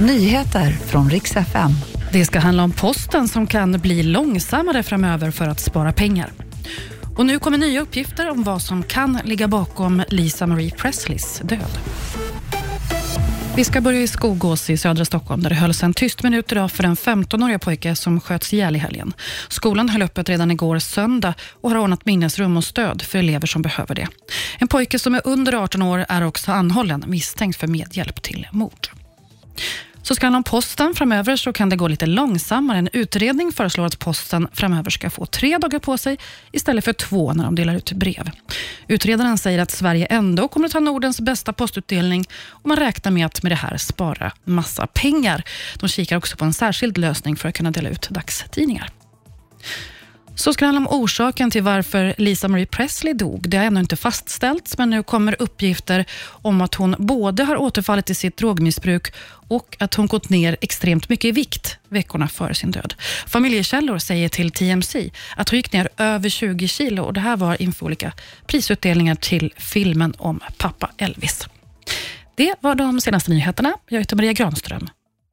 Nyheter från riks FM. Det ska handla om posten som kan bli långsammare framöver för att spara pengar. Och nu kommer nya uppgifter om vad som kan ligga bakom Lisa Marie Presleys död. Vi ska börja i Skogås i södra Stockholm där det hölls en tyst minut idag för en 15-åriga pojke som sköts ihjäl i helgen. Skolan höll öppet redan igår söndag och har ordnat minnesrum och stöd för elever som behöver det. En pojke som är under 18 år är också anhållen misstänkt för medhjälp till mord. Så ska det om posten framöver så kan det gå lite långsammare. En utredning föreslår att posten framöver ska få tre dagar på sig istället för två när de delar ut brev. Utredaren säger att Sverige ändå kommer att ha Nordens bästa postutdelning och man räknar med att med det här spara massa pengar. De kikar också på en särskild lösning för att kunna dela ut dagstidningar. Så ska det handla om orsaken till varför Lisa Marie Presley dog. Det har ännu inte fastställts, men nu kommer uppgifter om att hon både har återfallit i sitt drogmissbruk och att hon gått ner extremt mycket i vikt veckorna före sin död. Familjekällor säger till TMC att hon gick ner över 20 kilo och det här var inför olika prisutdelningar till filmen om pappa Elvis. Det var de senaste nyheterna. Jag heter Maria Granström.